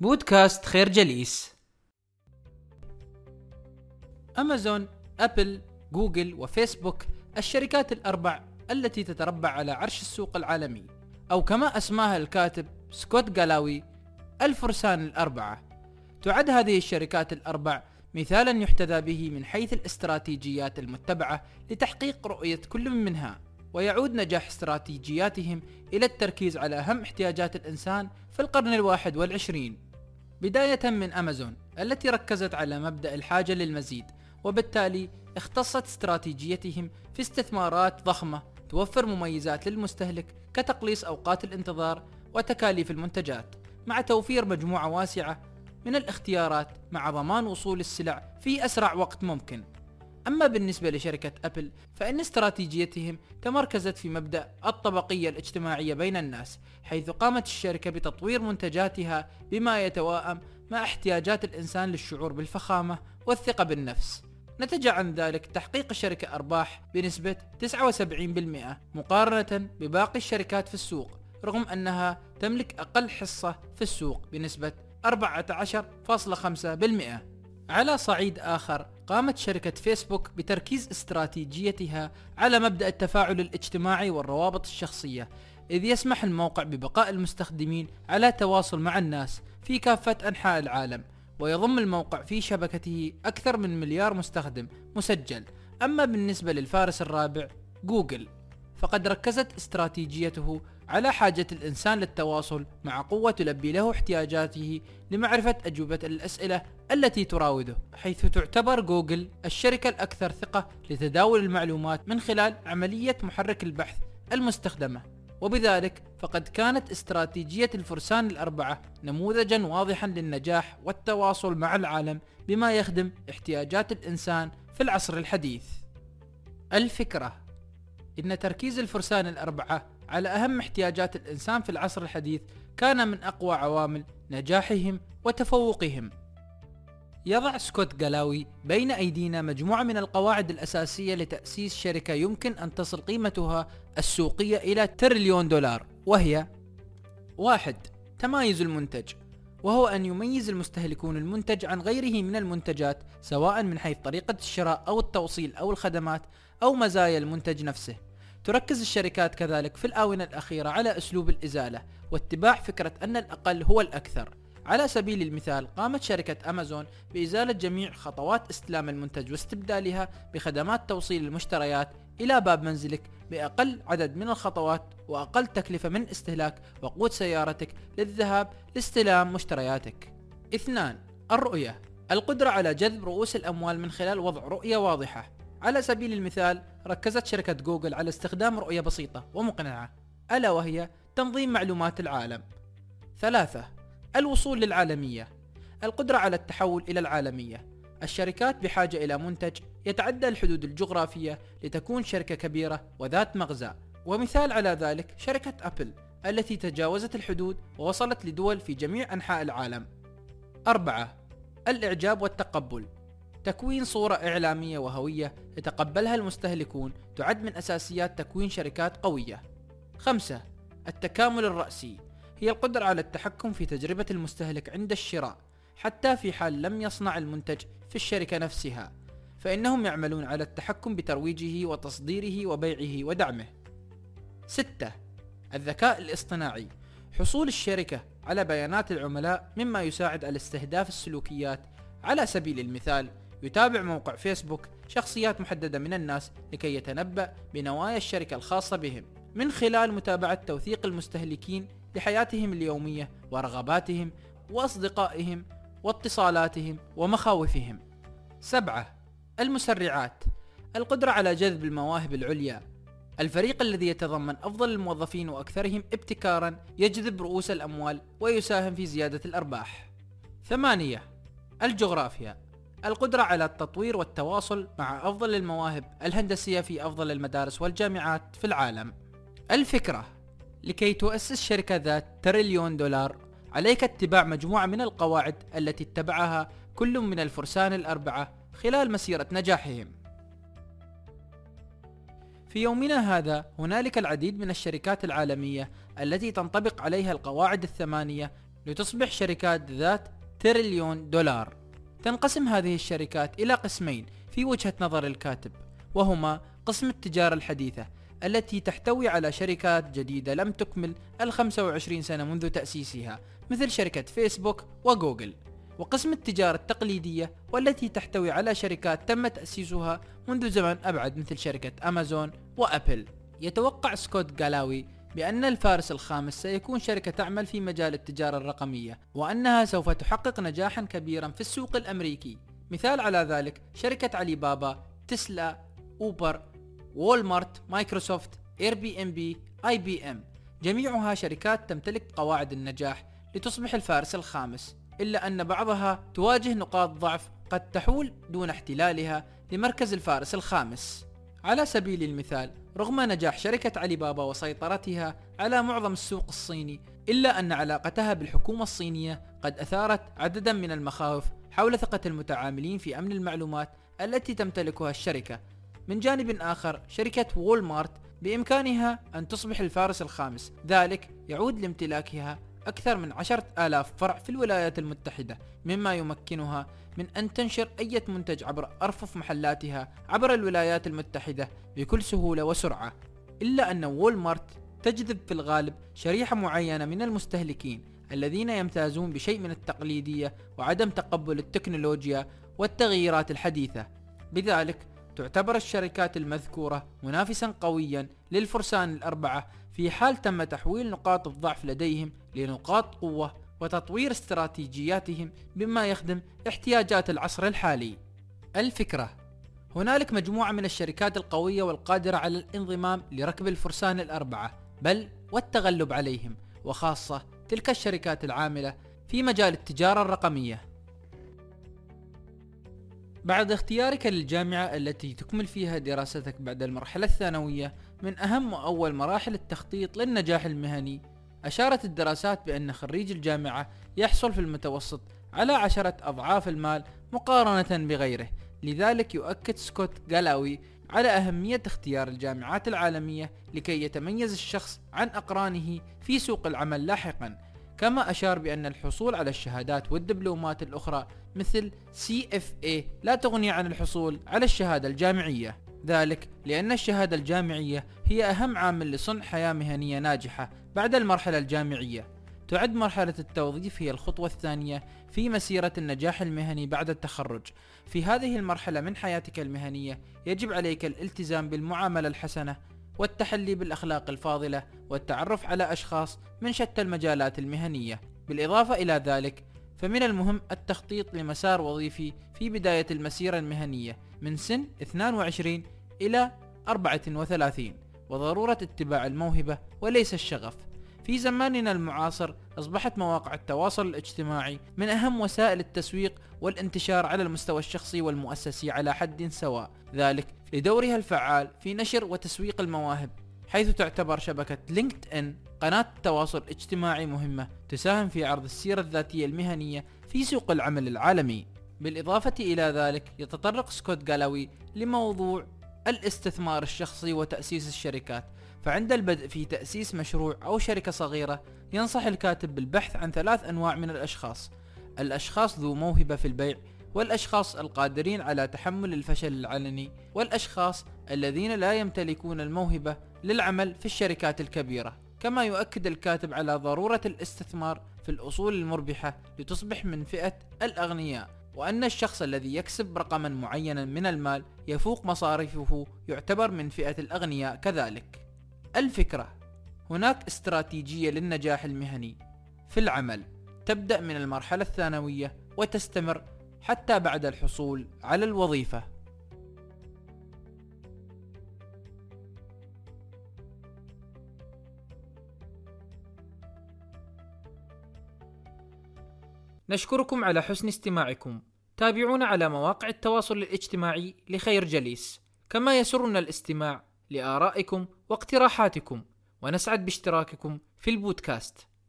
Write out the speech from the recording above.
بودكاست خير جليس. أمازون، أبل، جوجل وفيسبوك الشركات الأربع التي تتربع على عرش السوق العالمي. أو كما أسماها الكاتب سكوت جالاوي الفرسان الأربعة. تعد هذه الشركات الأربع مثالا يحتذى به من حيث الاستراتيجيات المتبعة لتحقيق رؤية كل منها ويعود نجاح استراتيجياتهم إلى التركيز على أهم احتياجات الإنسان في القرن الواحد والعشرين. بداية من أمازون التي ركزت على مبدأ الحاجة للمزيد وبالتالي اختصت استراتيجيتهم في استثمارات ضخمة توفر مميزات للمستهلك كتقليص أوقات الانتظار وتكاليف المنتجات مع توفير مجموعة واسعة من الاختيارات مع ضمان وصول السلع في أسرع وقت ممكن. أما بالنسبة لشركة أبل فإن استراتيجيتهم تمركزت في مبدأ الطبقية الاجتماعية بين الناس حيث قامت الشركة بتطوير منتجاتها بما يتواءم مع احتياجات الإنسان للشعور بالفخامة والثقة بالنفس. نتج عن ذلك تحقيق الشركة أرباح بنسبة 79% مقارنة بباقي الشركات في السوق رغم أنها تملك أقل حصة في السوق بنسبة 14.5% على صعيد آخر قامت شركة فيسبوك بتركيز استراتيجيتها على مبدأ التفاعل الاجتماعي والروابط الشخصية إذ يسمح الموقع ببقاء المستخدمين على تواصل مع الناس في كافة أنحاء العالم ويضم الموقع في شبكته أكثر من مليار مستخدم مسجل. أما بالنسبة للفارس الرابع جوجل فقد ركزت استراتيجيته على حاجة الإنسان للتواصل مع قوة تلبي له احتياجاته لمعرفة أجوبة الأسئلة التي تراوده حيث تعتبر جوجل الشركة الأكثر ثقة لتداول المعلومات من خلال عملية محرك البحث المستخدمة. وبذلك فقد كانت استراتيجية الفرسان الأربعة نموذجا واضحا للنجاح والتواصل مع العالم بما يخدم احتياجات الإنسان في العصر الحديث. الفكرة إن تركيز الفرسان الأربعة على أهم احتياجات الإنسان في العصر الحديث كان من أقوى عوامل نجاحهم وتفوقهم. يضع سكوت جالاوي بين أيدينا مجموعة من القواعد الأساسية لتأسيس شركة يمكن أن تصل قيمتها السوقية إلى تريليون دولار وهي واحد تمايز المنتج وهو أن يميز المستهلكون المنتج عن غيره من المنتجات سواء من حيث طريقة الشراء أو التوصيل أو الخدمات أو مزايا المنتج نفسه. تركز الشركات كذلك في الآونة الأخيرة على أسلوب الإزالة واتباع فكرة أن الأقل هو الأكثر على سبيل المثال قامت شركة أمازون بإزالة جميع خطوات استلام المنتج واستبدالها بخدمات توصيل المشتريات إلى باب منزلك بأقل عدد من الخطوات وأقل تكلفة من استهلاك وقود سيارتك للذهاب لاستلام مشترياتك. اثنان الرؤية القدرة على جذب رؤوس الأموال من خلال وضع رؤية واضحة على سبيل المثال ركزت شركة جوجل على استخدام رؤية بسيطة ومقنعة ألا وهي تنظيم معلومات العالم. ثلاثة الوصول للعالمية القدرة على التحول إلى العالمية. الشركات بحاجة إلى منتج يتعدى الحدود الجغرافية لتكون شركة كبيرة وذات مغزى. ومثال على ذلك شركة أبل التي تجاوزت الحدود ووصلت لدول في جميع أنحاء العالم. أربعة الإعجاب والتقبل. تكوين صورة إعلامية وهوية يتقبلها المستهلكون تعد من أساسيات تكوين شركات قوية. خمسة التكامل الرأسي هي القدرة على التحكم في تجربة المستهلك عند الشراء حتى في حال لم يصنع المنتج في الشركة نفسها فإنهم يعملون على التحكم بترويجه وتصديره وبيعه ودعمه. ستة الذكاء الاصطناعي حصول الشركة على بيانات العملاء مما يساعد على استهداف السلوكيات على سبيل المثال يتابع موقع فيسبوك شخصيات محددة من الناس لكي يتنبأ بنوايا الشركة الخاصة بهم من خلال متابعة توثيق المستهلكين لحياتهم اليومية ورغباتهم وأصدقائهم واتصالاتهم ومخاوفهم. سبعة المسرعات القدرة على جذب المواهب العليا الفريق الذي يتضمن أفضل الموظفين وأكثرهم ابتكارا يجذب رؤوس الأموال ويساهم في زيادة الأرباح. ثمانية الجغرافيا القدرة على التطوير والتواصل مع أفضل المواهب الهندسية في أفضل المدارس والجامعات في العالم. الفكرة لكي تؤسس شركة ذات تريليون دولار عليك اتباع مجموعة من القواعد التي اتبعها كل من الفرسان الأربعة خلال مسيرة نجاحهم. في يومنا هذا هنالك العديد من الشركات العالمية التي تنطبق عليها القواعد الثمانية لتصبح شركات ذات تريليون دولار تنقسم هذه الشركات إلى قسمين في وجهة نظر الكاتب وهما قسم التجارة الحديثة التي تحتوي على شركات جديدة لم تكمل ال 25 سنة منذ تأسيسها مثل شركة فيسبوك وجوجل. وقسم التجارة التقليدية والتي تحتوي على شركات تم تأسيسها منذ زمن أبعد مثل شركة أمازون وأبل. يتوقع سكوت جالاوي بأن الفارس الخامس سيكون شركة تعمل في مجال التجارة الرقمية وأنها سوف تحقق نجاحا كبيرا في السوق الأمريكي. مثال على ذلك شركة علي بابا تسلا أوبر وولمارت مايكروسوفت آي بي إم بي آي بي إم جميعها شركات تمتلك قواعد النجاح لتصبح الفارس الخامس إلا أن بعضها تواجه نقاط ضعف قد تحول دون احتلالها لمركز الفارس الخامس. على سبيل المثال رغم نجاح شركة علي بابا وسيطرتها على معظم السوق الصيني إلا أن علاقتها بالحكومة الصينية قد أثارت عددا من المخاوف حول ثقة المتعاملين في أمن المعلومات التي تمتلكها الشركة. من جانب آخر شركة وول مارت بإمكانها أن تصبح الفارس الخامس ذلك يعود لامتلاكها أكثر من عشرة آلاف فرع في الولايات المتحدة مما يمكنها من أن تنشر أي منتج عبر أرفف محلاتها عبر الولايات المتحدة بكل سهولة وسرعة إلا أن وول مارت تجذب في الغالب شريحة معينة من المستهلكين الذين يمتازون بشيء من التقليدية وعدم تقبل التكنولوجيا والتغييرات الحديثة. بذلك تعتبر الشركات المذكورة منافسا قويا للفرسان الأربعة في حال تم تحويل نقاط الضعف لديهم لنقاط قوة وتطوير استراتيجياتهم بما يخدم احتياجات العصر الحالي. الفكرة هنالك مجموعة من الشركات القوية والقادرة على الانضمام لركب الفرسان الأربعة بل والتغلب عليهم وخاصة تلك الشركات العاملة في مجال التجارة الرقمية بعد اختيارك للجامعة التي تكمل فيها دراستك بعد المرحلة الثانوية من أهم وأول مراحل التخطيط للنجاح المهني. أشارت الدراسات بأن خريج الجامعة يحصل في المتوسط على عشرة أضعاف المال مقارنة بغيره. لذلك يؤكد سكوت جالاوي على أهمية اختيار الجامعات العالمية لكي يتميز الشخص عن أقرانه في سوق العمل لاحقا. كما أشار بأن الحصول على الشهادات والدبلومات الأخرى مثل CFA لا تغني عن الحصول على الشهادة الجامعية. ذلك لأن الشهادة الجامعية هي أهم عامل لصنع حياة مهنية ناجحة بعد المرحلة الجامعية تعد مرحلة التوظيف هي الخطوة الثانية في مسيرة النجاح المهني بعد التخرج. في هذه المرحلة من حياتك المهنية يجب عليك الالتزام بالمعاملة الحسنة والتحلي بالأخلاق الفاضلة والتعرف على أشخاص من شتى المجالات المهنية. بالإضافة إلى ذلك فمن المهم التخطيط لمسار وظيفي في بداية المسيرة المهنية من سن 22 إلى 34 وضرورة اتباع الموهبة وليس الشغف. في زماننا المعاصر أصبحت مواقع التواصل الاجتماعي من أهم وسائل التسويق والانتشار على المستوى الشخصي والمؤسسي على حد سواء ذلك لدورها الفعال في نشر وتسويق المواهب حيث تعتبر شبكة لينكد إن قناة تواصل اجتماعي مهمة تساهم في عرض السيرة الذاتية المهنية في سوق العمل العالمي. بالإضافة إلى ذلك يتطرق سكوت جالاوي لموضوع الاستثمار الشخصي وتأسيس الشركات. فعند البدء في تأسيس مشروع أو شركة صغيرة ينصح الكاتب بالبحث عن ثلاث أنواع من الأشخاص. الأشخاص ذو موهبة في البيع والأشخاص القادرين على تحمل الفشل العلني والأشخاص الذين لا يمتلكون الموهبة للعمل في الشركات الكبيرة. كما يؤكد الكاتب على ضرورة الاستثمار في الأصول المربحة لتصبح من فئة الأغنياء وأن الشخص الذي يكسب رقما معينا من المال يفوق مصاريفه يعتبر من فئة الأغنياء كذلك. الفكرة هناك استراتيجية للنجاح المهني في العمل تبدأ من المرحلة الثانوية وتستمر حتى بعد الحصول على الوظيفة. نشكركم على حسن استماعكم. تابعونا على مواقع التواصل الاجتماعي لخير جليس. كما يسرنا الاستماع لآرائكم واقتراحاتكم. ونسعد باشتراككم في البودكاست.